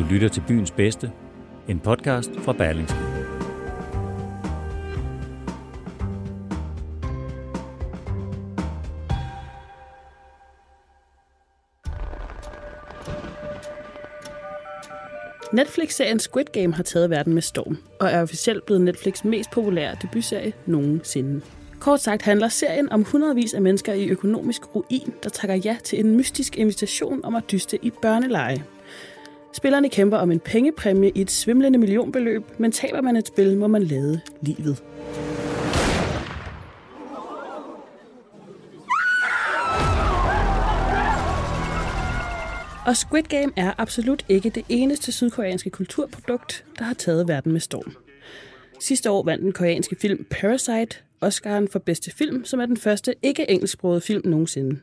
Du lytter til Byens Bedste, en podcast fra Berlingske. Netflix-serien Squid Game har taget verden med storm, og er officielt blevet Netflix' mest populære debutserie nogensinde. Kort sagt handler serien om hundredvis af mennesker i økonomisk ruin, der takker ja til en mystisk invitation om at dyste i børneleje. Spillerne kæmper om en pengepræmie i et svimlende millionbeløb, men taber man et spil, må man lade livet. Og Squid Game er absolut ikke det eneste sydkoreanske kulturprodukt, der har taget verden med storm. Sidste år vandt den koreanske film Parasite Oscaren for bedste film, som er den første ikke-engelsksprogede film nogensinde.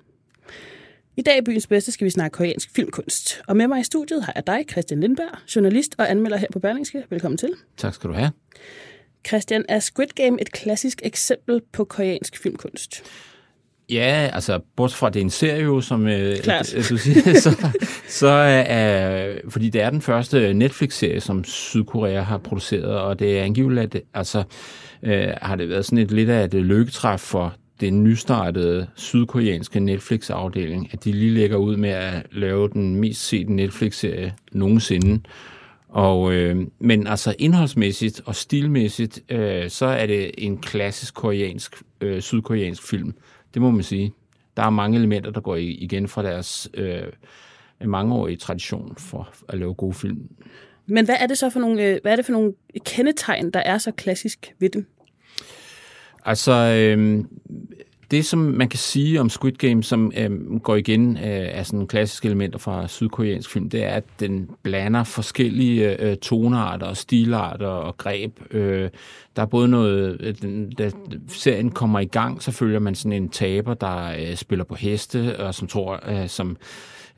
I dag i Byens Bedste skal vi snakke koreansk filmkunst. Og med mig i studiet har jeg dig, Christian Lindberg, journalist og anmelder her på Berlingske. Velkommen til. Tak skal du have. Christian, er Squid Game et klassisk eksempel på koreansk filmkunst? Ja, altså bortset fra, at det er en serie, som øh, du siger, så, så er, øh, fordi det er den første Netflix-serie, som Sydkorea har produceret, og det er angiveligt, at det, altså, øh, har det været sådan et lidt af et lykketræf for den nystartede sydkoreanske Netflix-afdeling, at de lige lægger ud med at lave den mest sete Netflix-serie nogensinde. Og, øh, men altså indholdsmæssigt og stilmæssigt, øh, så er det en klassisk koreansk, øh, sydkoreansk film. Det må man sige. Der er mange elementer, der går igen fra deres øh, mangeårige tradition for at lave gode film. Men hvad er det så for nogle, øh, hvad er det for nogle kendetegn, der er så klassisk ved dem? Altså, øh, det som man kan sige om Squid Game, som øh, går igen øh, af sådan klassiske elementer fra sydkoreansk film, det er, at den blander forskellige øh, tonearter og stilarter og greb. Øh, der er både noget, øh, den, da serien kommer i gang, så følger man sådan en taber, der øh, spiller på heste, og som tror, øh, som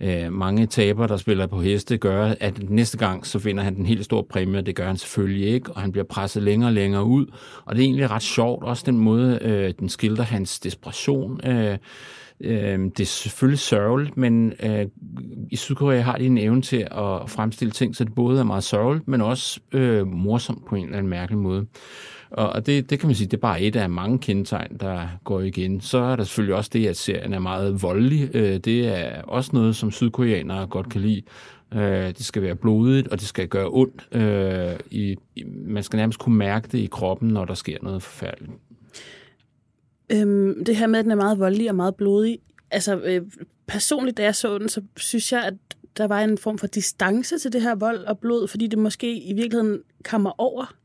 øh, mange taber, der spiller på heste, gør, at næste gang, så finder han den helt store præmie, det gør han selvfølgelig ikke, og han bliver presset længere og længere ud, og det er egentlig ret sjovt, også den måde, øh, den skildrer hans desperation, øh, Øh, det er selvfølgelig sørgeligt, men øh, i Sydkorea har de en evne til at fremstille ting, så det både er meget sørgeligt, men også øh, morsomt på en eller anden mærkelig måde. Og det, det kan man sige, det er bare et af mange kendetegn, der går igen. Så er der selvfølgelig også det, at serien er meget voldelig. Øh, det er også noget, som sydkoreanere godt kan lide. Øh, det skal være blodigt, og det skal gøre ondt. Øh, i, man skal nærmest kunne mærke det i kroppen, når der sker noget forfærdeligt. Øhm, det her med, at den er meget voldelig og meget blodig. Altså, øh, personligt, da jeg så den, så synes jeg, at der var en form for distance til det her vold og blod, fordi det måske i virkeligheden kommer over.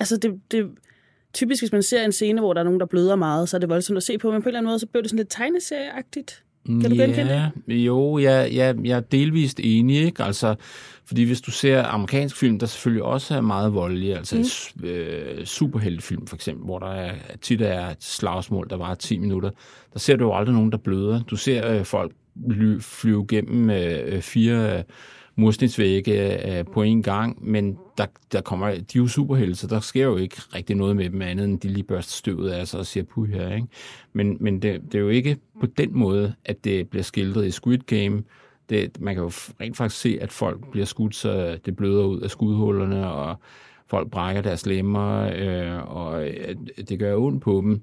Altså, det, det, typisk, hvis man ser en scene, hvor der er nogen, der bløder meget, så er det voldsomt at se på, men på en eller anden måde, så blev det sådan lidt tegneserieagtigt. Kan du ja, genkende det? Jo, jeg, jeg, jeg er delvist enig, ikke? Altså, fordi hvis du ser amerikansk film, der selvfølgelig også er meget voldelige, altså mm. øh, superheltefilm for eksempel, hvor der er, tit er et slagsmål, der var 10 minutter, der ser du jo aldrig nogen, der bløder. Du ser øh, folk flyve gennem øh, fire øh, murstensvægge øh, på en gang, men der, der kommer, de er jo superhelte, så der sker jo ikke rigtig noget med dem andet, end de lige børster støvet af sig og siger, puh her, ikke? Men, men det, det er jo ikke på den måde, at det bliver skildret i Squid Game. Det, man kan jo rent faktisk se, at folk bliver skudt, så det bløder ud af skudhullerne, og folk brækker deres lemmer, øh, og øh, det gør ondt på dem.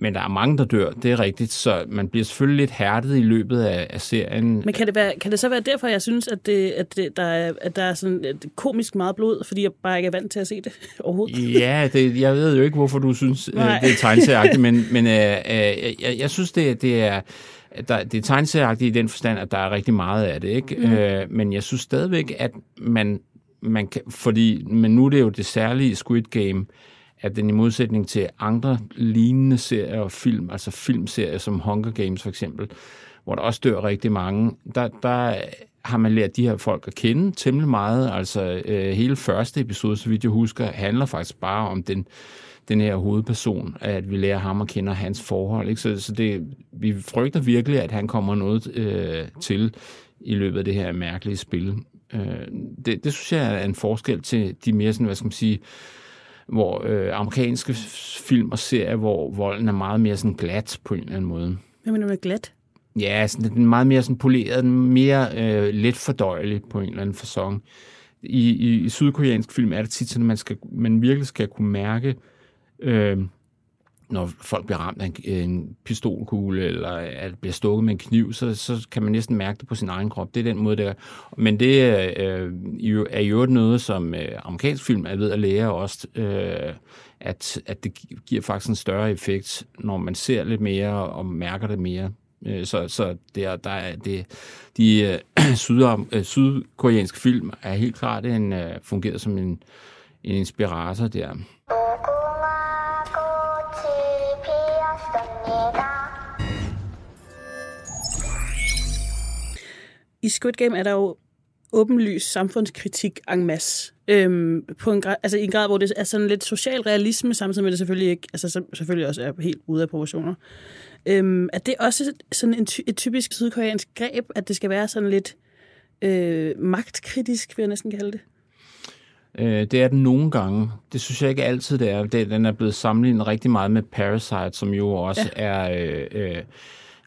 Men der er mange, der dør, det er rigtigt, så man bliver selvfølgelig lidt hærdet i løbet af, af serien. Men kan det, være, kan det så være derfor, jeg synes, at, det, at, det, der, er, at der er sådan et komisk meget blod, fordi jeg bare ikke er vant til at se det overhovedet? Ja, det, jeg ved jo ikke, hvorfor du synes, Nej. det er tegneserieagtigt, men, men øh, øh, jeg, jeg synes, det, det er... Der, det er tegneserieagtigt i den forstand, at der er rigtig meget af det, ikke? Mm. Øh, men jeg synes stadigvæk, at man man kan, fordi, men nu er det jo det særlige Squid Game, at den i modsætning til andre lignende serier og film, altså filmserier som Hunger Games for eksempel, hvor der også dør rigtig mange, der, der har man lært de her folk at kende temmelig meget. Altså øh, hele første episode, så vidt jeg husker, handler faktisk bare om den, den her hovedperson, at vi lærer ham at kende hans forhold. Ikke? Så, så det, vi frygter virkelig, at han kommer noget øh, til i løbet af det her mærkelige spil. Øh, det, det synes jeg er en forskel til de mere sådan, hvad skal man sige, hvor øh, amerikanske film og serier, hvor volden er meget mere sådan glat på en eller anden måde. Hvad mener du med glat? Ja, sådan, den er meget mere sådan poleret, mere øh, let fordøjelig på en eller anden fasong. I, i, i sydkoreansk film er det tit sådan, at man, skal, man virkelig skal kunne mærke, øh, når folk bliver ramt af en, en pistolkugle, eller at bliver stukket med en kniv, så, så kan man næsten mærke det på sin egen krop. Det er den måde, det er. Men det øh, er jo noget, som øh, amerikansk film er ved at lære også, øh, at, at det giver faktisk en større effekt, når man ser lidt mere og mærker det mere. Øh, så, så der, der er det, de øh, syd, øh, sydkoreanske film er helt klart en, øh, fungeret som en, en inspirator der. Squid Game er der jo åbenlys samfundskritik en masse. Øhm, på en grad, altså i en grad, hvor det er sådan lidt social realisme, samtidig med det selvfølgelig ikke, altså selvfølgelig også er helt ude af proportioner. Øhm, er det også sådan en ty- et typisk sydkoreansk greb, at det skal være sådan lidt øh, magtkritisk, vil jeg næsten kalde det? Øh, det er den nogle gange. Det synes jeg ikke altid, det er. Det, den er blevet sammenlignet rigtig meget med Parasite, som jo også ja. er... Øh, øh,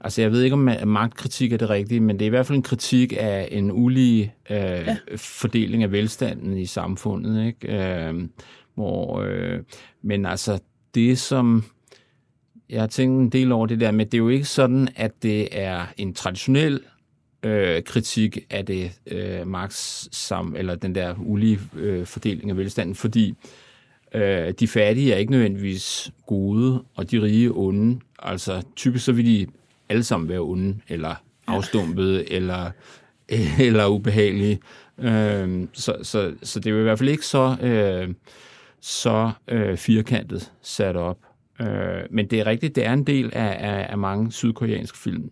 altså, jeg ved ikke, om magtkritik er det rigtige, men det er i hvert fald en kritik af en ulige øh, ja. fordeling af velstanden i samfundet. Ikke? Øh, hvor, øh, men altså, det som jeg har tænkt en del over det der med, det er jo ikke sådan, at det er en traditionel øh, kritik af det øh, Marx sam, eller den der ulige øh, fordeling af velstanden, fordi øh, de fattige er ikke nødvendigvis gode, og de rige onde. Altså typisk så vil de alle sammen være onde, eller afstumpede, eller, eller ubehagelige. Øh, så, så, så det er jo i hvert fald ikke så, øh, så øh, firkantet sat op. Øh, men det er rigtigt, det er en del af, af, af mange sydkoreanske film.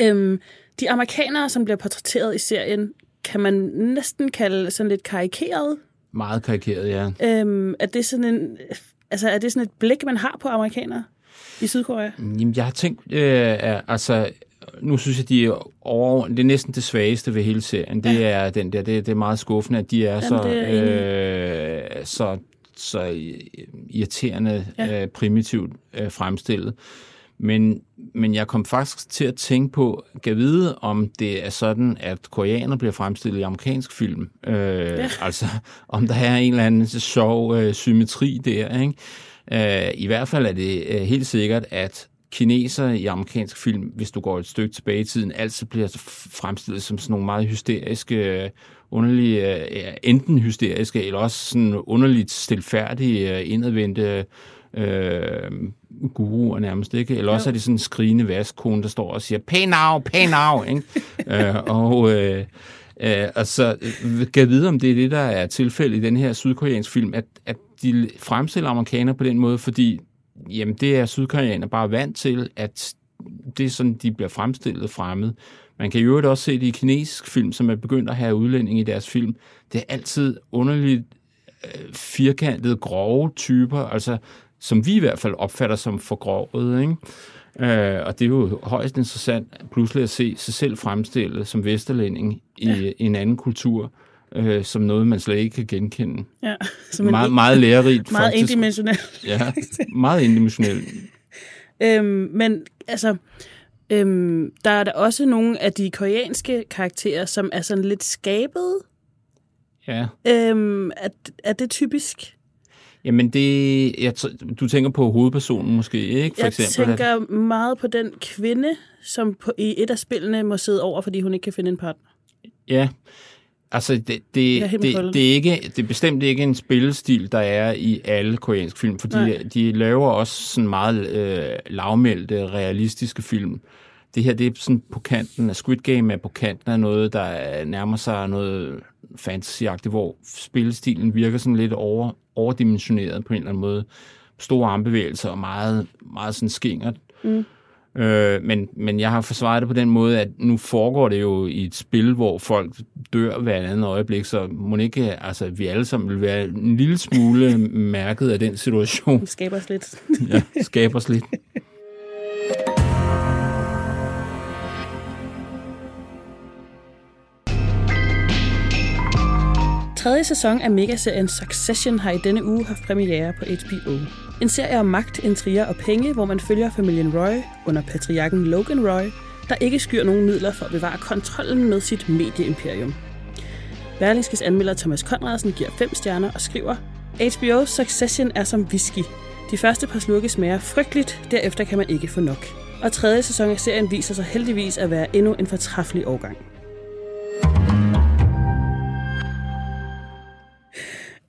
Øhm, de amerikanere, som bliver portrætteret i serien, kan man næsten kalde sådan lidt karikeret. Meget karikeret, ja. Øhm, er, det sådan en, altså, er det sådan et blik, man har på amerikanere i Sydkorea? Jamen, jeg har tænkt, øh, altså, nu synes jeg, de er over, det er næsten det svageste ved hele serien. Det ja. er den der, det, det er meget skuffende, at de er, Jamen, så, er øh, så så irriterende ja. øh, primitivt øh, fremstillet. Men, men jeg kom faktisk til at tænke på, kan vide, om det er sådan, at koreaner bliver fremstillet i amerikansk film. Øh, ja. Altså, om der er en eller anden sjov øh, symmetri der. Ikke? Øh, I hvert fald er det øh, helt sikkert, at kineser i amerikansk film, hvis du går et stykke tilbage i tiden, altid bliver fremstillet som sådan nogle meget hysteriske øh, underlige, øh, enten hysteriske, eller også sådan underligt stilfærdige, indadvendte øh, guruer nærmest, ikke? Eller også er det sådan en skrigende vaskone, der står og siger, pay now, pay now, ikke? øh, og... Øh, Øh, altså, kan vide, om det er det, der er tilfældet i den her sydkoreanske film, at, at de fremstiller amerikanere på den måde, fordi jamen, det er sydkoreaner bare vant til, at det er sådan, de bliver fremstillet fremmed. Man kan jo også se det i kinesisk film, som er begyndt at have udlænding i deres film. Det er altid underligt øh, firkantede, grove typer, altså som vi i hvert fald opfatter som for grovet, ikke? Øh, og det er jo højst interessant pludselig at se sig selv fremstillet som vesterlænding i, ja. i en anden kultur, øh, som noget, man slet ikke kan genkende. Ja, som meget, meget lærerigt. Meget faktisk. indimensionelt. Ja, meget indimensionelt. øhm, men altså, Øhm, der er der også nogle af de koreanske karakterer, som er sådan lidt skabet. Ja. Øhm, er, er det typisk? Jamen, det, jeg, du tænker på hovedpersonen måske, ikke? For jeg eksempel, tænker at... meget på den kvinde, som på, i et af spillene må sidde over, fordi hun ikke kan finde en partner. Ja, Altså, det, det, det, det, er ikke, det er bestemt ikke en spillestil, der er i alle koreanske film, fordi Nej. de laver også sådan meget øh, lavmældte, realistiske film. det her det er sådan på kanten af Squid Game, er på kanten af noget, der nærmer sig noget fantasyagtigt, hvor spillestilen virker sådan lidt over, overdimensioneret på en eller anden måde. Store armbevægelser og meget, meget sådan skingert. Mm. Øh, men, men jeg har forsvaret det på den måde, at nu foregår det jo i et spil, hvor folk dør hver andet øjeblik, så må ikke, altså, vi alle sammen vil være en lille smule mærket af den situation. Vi skaber os lidt. ja, skaber os lidt. Tredje sæson af megaserien Succession har i denne uge haft premiere på HBO. En serie om magt, intriger og penge, hvor man følger familien Roy under patriarken Logan Roy, der ikke skyr nogen midler for at bevare kontrollen med sit medieimperium. Berlingskes anmelder Thomas Konradsen giver 5 stjerner og skriver, HBO Succession er som whisky. De første par slukke smager frygteligt, derefter kan man ikke få nok. Og tredje sæson af serien viser sig heldigvis at være endnu en fortræffelig årgang.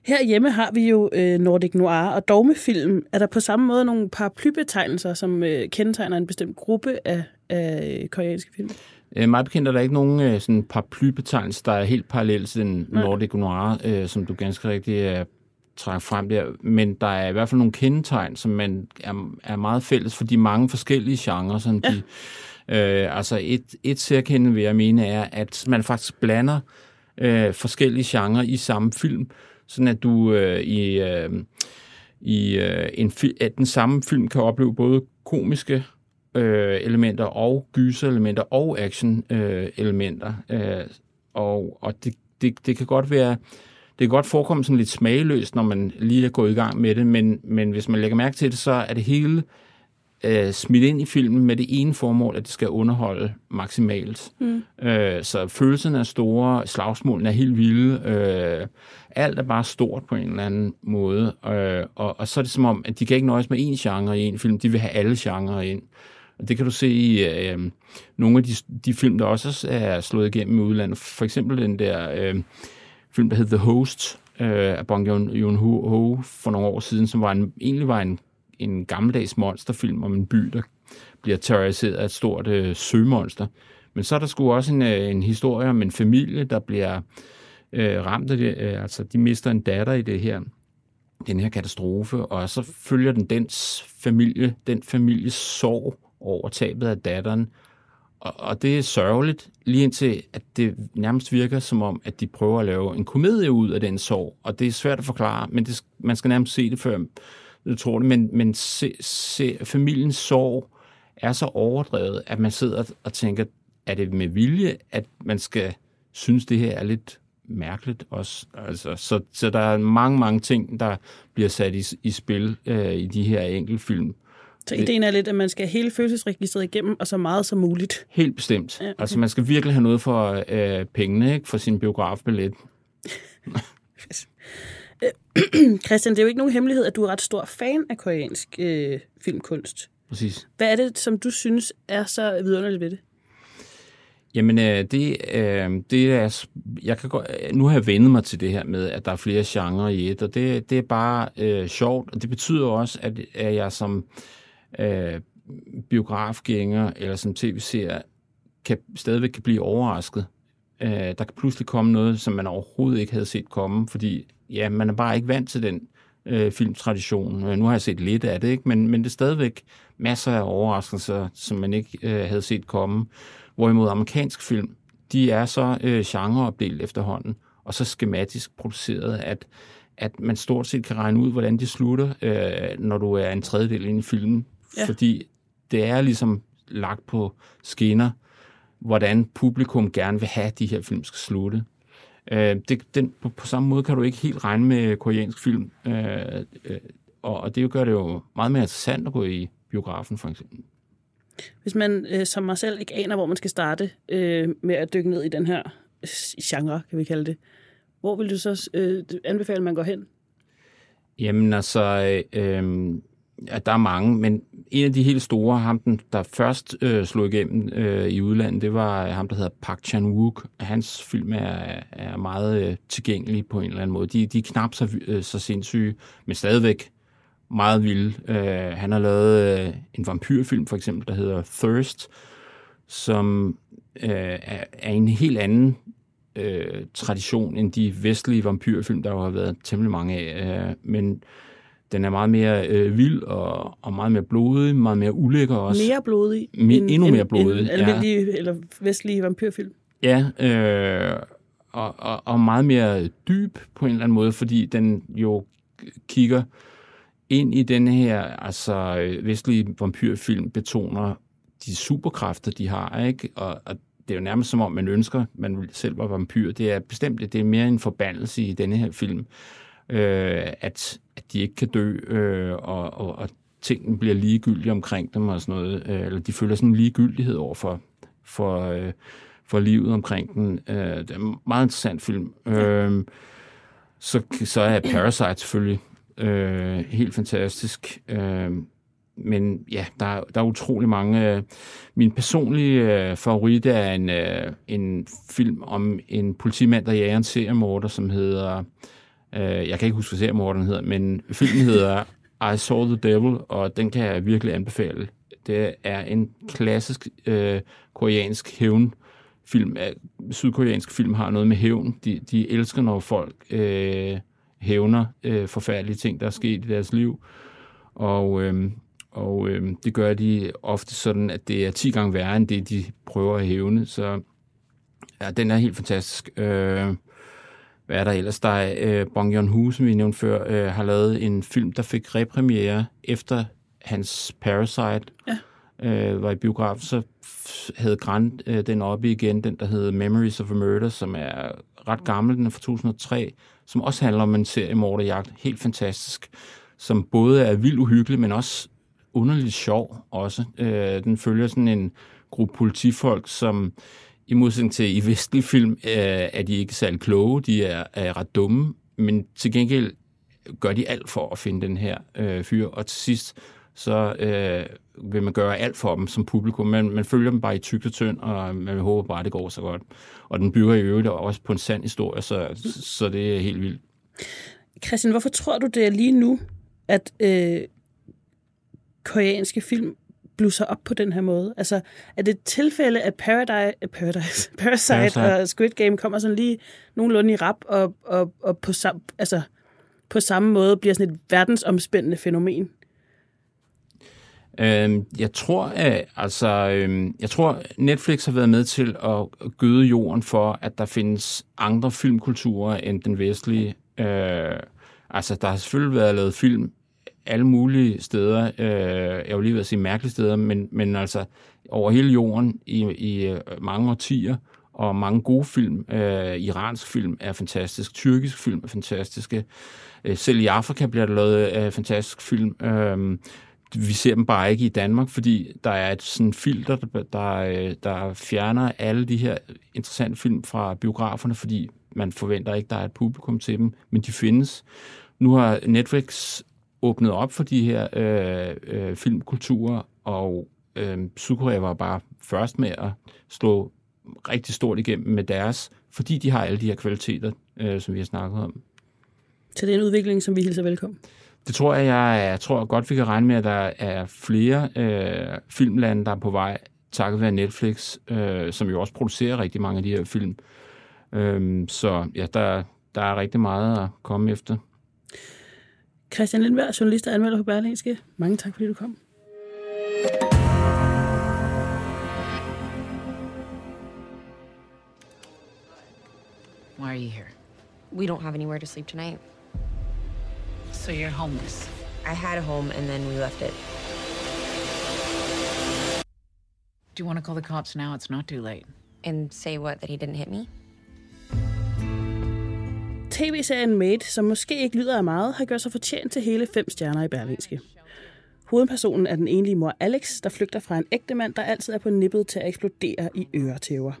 Herhjemme har vi jo øh, Nordic Noir og dogmefilm. Er der på samme måde nogle paraplybetegnelser, som øh, kendetegner en bestemt gruppe af, af koreanske film? Øh, meget bekendt er der ikke nogen øh, sådan paraplybetegnelse, der er helt parallel til den Nej. Nordic Noir, øh, som du ganske rigtigt er trækker frem der. Men der er i hvert fald nogle kendetegn, som man er, er meget fælles for de mange forskellige genrer, som ja. de... Øh, altså et, et særkende, vil jeg mene, er, at man faktisk blander øh, forskellige genrer i samme film sådan at du øh, i, øh, i øh, en at den samme film kan opleve både komiske øh, elementer og gyser-elementer og action-elementer. Øh, øh, og og det, det, det kan godt være det kan godt forekomme sådan lidt smagløst, når man lige er gået i gang med det, men, men hvis man lægger mærke til det, så er det hele øh, smidt ind i filmen med det ene formål, at det skal underholde maksimalt. Mm. Øh, så følelserne er store, slagsmålene er helt vilde, øh, alt er bare stort på en eller anden måde, øh, og, og så er det som om, at de kan ikke nøjes med én genre i en film, de vil have alle genrer ind. Og det kan du se i øh, nogle af de, de film, der også er slået igennem i udlandet. For eksempel den der øh, film, der hedder The Host, øh, af Bong Joon-ho for nogle år siden, som var en, egentlig var en en gammeldags monsterfilm om en by, der bliver terroriseret af et stort øh, sømonster. Men så er der sgu også en, øh, en historie om en familie, der bliver øh, ramt af det. Øh, altså, de mister en datter i det her, den her katastrofe, og så følger den dens familie, den families sorg over tabet af datteren. Og, og det er sørgeligt, lige indtil at det nærmest virker som om, at de prøver at lave en komedie ud af den sorg. Og det er svært at forklare, men det, man skal nærmest se det, før tror det, men, men se, se, familiens sorg er så overdrevet, at man sidder og tænker, er det med vilje, at man skal synes, det her er lidt mærkeligt også. Altså, så, så der er mange, mange ting, der bliver sat i, i spil øh, i de her enkeltfilm. Så ideen er lidt, at man skal hele følelsesregistret igennem, og så meget som muligt? Helt bestemt. Ja, okay. Altså, man skal virkelig have noget for øh, pengene, ikke? for sin biografbillet. Christian, det er jo ikke nogen hemmelighed, at du er ret stor fan af koreansk øh, filmkunst. Præcis. Hvad er det, som du synes er så vidunderligt ved det? Jamen, øh, det, øh, det er, jeg kan godt, nu har jeg vendet mig til det her med, at der er flere genrer i et, og det, det er bare øh, sjovt, og det betyder også, at, at jeg som øh, biografgænger eller som tv-seer kan, stadigvæk kan blive overrasket. Øh, der kan pludselig komme noget, som man overhovedet ikke havde set komme, fordi ja, man er bare ikke vant til den øh, filmtradition. Øh, nu har jeg set lidt af det, ikke? Men, men det er stadigvæk masser af overraskelser, som man ikke øh, havde set komme. Hvorimod amerikansk film, de er så øh, genreopdelt efterhånden, og så skematisk produceret, at, at man stort set kan regne ud, hvordan de slutter, øh, når du er en tredjedel inde i filmen. Ja. Fordi det er ligesom lagt på skinner, hvordan publikum gerne vil have, at de her film skal slutte. Øh, det, den, på, på samme måde kan du ikke helt regne med koreansk film, øh, øh, og, og det gør det jo meget mere interessant at gå i biografen, for eksempel. Hvis man øh, som mig selv ikke aner, hvor man skal starte øh, med at dykke ned i den her genre, kan vi kalde det, hvor vil du så øh, anbefale, at man går hen? Jamen altså, øh, at der er mange, men en af de helt store, ham den, der først øh, slog igennem øh, i udlandet, det var øh, ham, der hedder Park Chan-wook. Hans film er, er meget øh, tilgængelig på en eller anden måde. De, de er knap så, øh, så sindssyge, men stadigvæk meget vilde. Øh, han har lavet øh, en vampyrfilm, for eksempel, der hedder Thirst, som øh, er, er en helt anden øh, tradition end de vestlige vampyrfilm, der jo har været temmelig mange af. Øh, men den er meget mere øh, vild og, og meget mere blodig, meget mere ulækker også. Mere blodig? Me, end, endnu mere blodig, end almindelige ja. eller vestlige vampyrfilm? Ja, øh, og, og, og meget mere dyb på en eller anden måde, fordi den jo kigger ind i den her altså vestlige vampyrfilm betoner de superkræfter, de har, ikke? Og, og det er jo nærmest som om, man ønsker, man selv var vampyr. Det er bestemt, det er mere en forbandelse i denne her film, øh, at, at de ikke kan dø, øh, og, og, og tingene bliver ligegyldige omkring dem og sådan noget, øh, eller de føler sådan en ligegyldighed over for, for, øh, for livet omkring den. Øh, det er en meget interessant film. Øh, så, så er Parasite selvfølgelig øh, helt fantastisk. Øh, men ja, der, der er utrolig mange. Øh, min personlige øh, favorit er en, øh, en film om en politimand, der jager en seriemorder, som hedder... Øh, jeg kan ikke huske, hvad seriemorderen hedder, men filmen hedder I Saw the Devil, og den kan jeg virkelig anbefale. Det er en klassisk øh, koreansk hævn film. Øh, sydkoreansk film har noget med hævn. De, de elsker, når folk øh, hævner øh, forfærdelige ting, der er sket i deres liv. Og, øh, og øh, det gør de ofte sådan, at det er 10 gange værre, end det, de prøver at hævne. Så ja, den er helt fantastisk. Øh, hvad er der ellers? Der er øh, Bong Joon-ho, som vi nævnte før, øh, har lavet en film, der fik repremiere efter hans Parasite. Ja. Øh, var i biograf, så havde Grant øh, den oppe igen, den der hedder Memories of a Murder, som er ret gammel, den er fra 2003, som også handler om en serie morderjagt. Helt fantastisk. Som både er vildt uhyggelig, men også underligt sjov også. Øh, den følger sådan en gruppe politifolk, som i modsætning til i vestlige film, øh, er de ikke særlig kloge, de er, er ret dumme, men til gengæld gør de alt for at finde den her øh, fyr, og til sidst så øh, vil man gøre alt for dem som publikum. Man, man følger dem bare i tyk og tynd, og man håber bare, at det går så godt. Og den bygger i øvrigt også på en sand historie, så, så det er helt vildt. Christian, hvorfor tror du, det er lige nu, at øh, koreanske film blusser op på den her måde? Altså, er det et tilfælde, at Paradise, Paradise, Parasite, Parasite og Squid Game kommer sådan lige nogenlunde i rap, og, og, og på, sam, altså, på samme måde bliver sådan et verdensomspændende fænomen? Øhm, jeg tror, at, altså, øhm, jeg tror, Netflix har været med til at gøde jorden for, at der findes andre filmkulturer end den vestlige. Øh, altså, der har selvfølgelig været lavet film alle mulige steder. Øh, jeg vil lige ved at sige mærkelige steder, men, men altså over hele jorden i, i øh, mange årtier, og mange gode film. Øh, iransk film er fantastisk, tyrkisk film er fantastiske. Øh, selv i Afrika bliver der lavet øh, fantastisk film. Øh, vi ser dem bare ikke i Danmark, fordi der er et sådan filter, der, der, øh, der fjerner alle de her interessante film fra biograferne, fordi man forventer ikke, der er et publikum til dem, men de findes. Nu har Netflix åbnet op for de her øh, øh, filmkulturer, og øh, Sydkorea var bare først med at slå rigtig stort igennem med deres, fordi de har alle de her kvaliteter, øh, som vi har snakket om. Så det er en udvikling, som vi hilser velkommen? Det tror jeg, jeg, jeg tror godt, vi kan regne med, at der er flere øh, filmlande, der er på vej, takket være Netflix, øh, som jo også producerer rigtig mange af de her film. Øh, så ja, der, der er rigtig meget at komme efter. Christian Lindberg, journalist og anmelder på Berlingske. Mange tak, fordi du kom. Why are you here? We don't have anywhere to sleep tonight. So you're homeless? I had a home and then we left it. Do you want to call the cops now? It's not too late. And say what, that he didn't hit me? Tv-serien Made, som måske ikke lyder af meget, har gjort sig fortjent til hele fem stjerner i Berlingske. Hovedpersonen er den enlige mor Alex, der flygter fra en ægte mand, der altid er på nippet til at eksplodere i øretæver.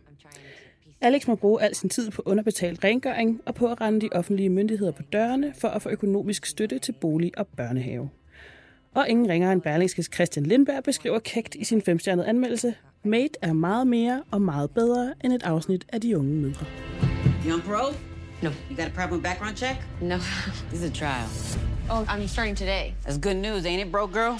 Alex må bruge al sin tid på underbetalt rengøring og på at rende de offentlige myndigheder på dørene for at få økonomisk støtte til bolig og børnehave. Og ingen ringer end Berlingskes Christian Lindberg beskriver kægt i sin femstjernede anmeldelse. Made er meget mere og meget bedre end et afsnit af De Unge Mødre. Young bro, No. You got a problem with background check? No. this is a trial. Oh, I'm starting today. That's good news, ain't it, broke girl?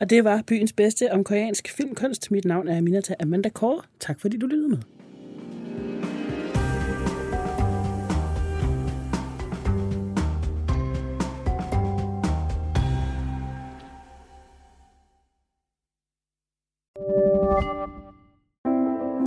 Og det var byens bedste om koreansk filmkunst. Mit navn er Aminata Amanda Kåre. Tak fordi du lyttede med.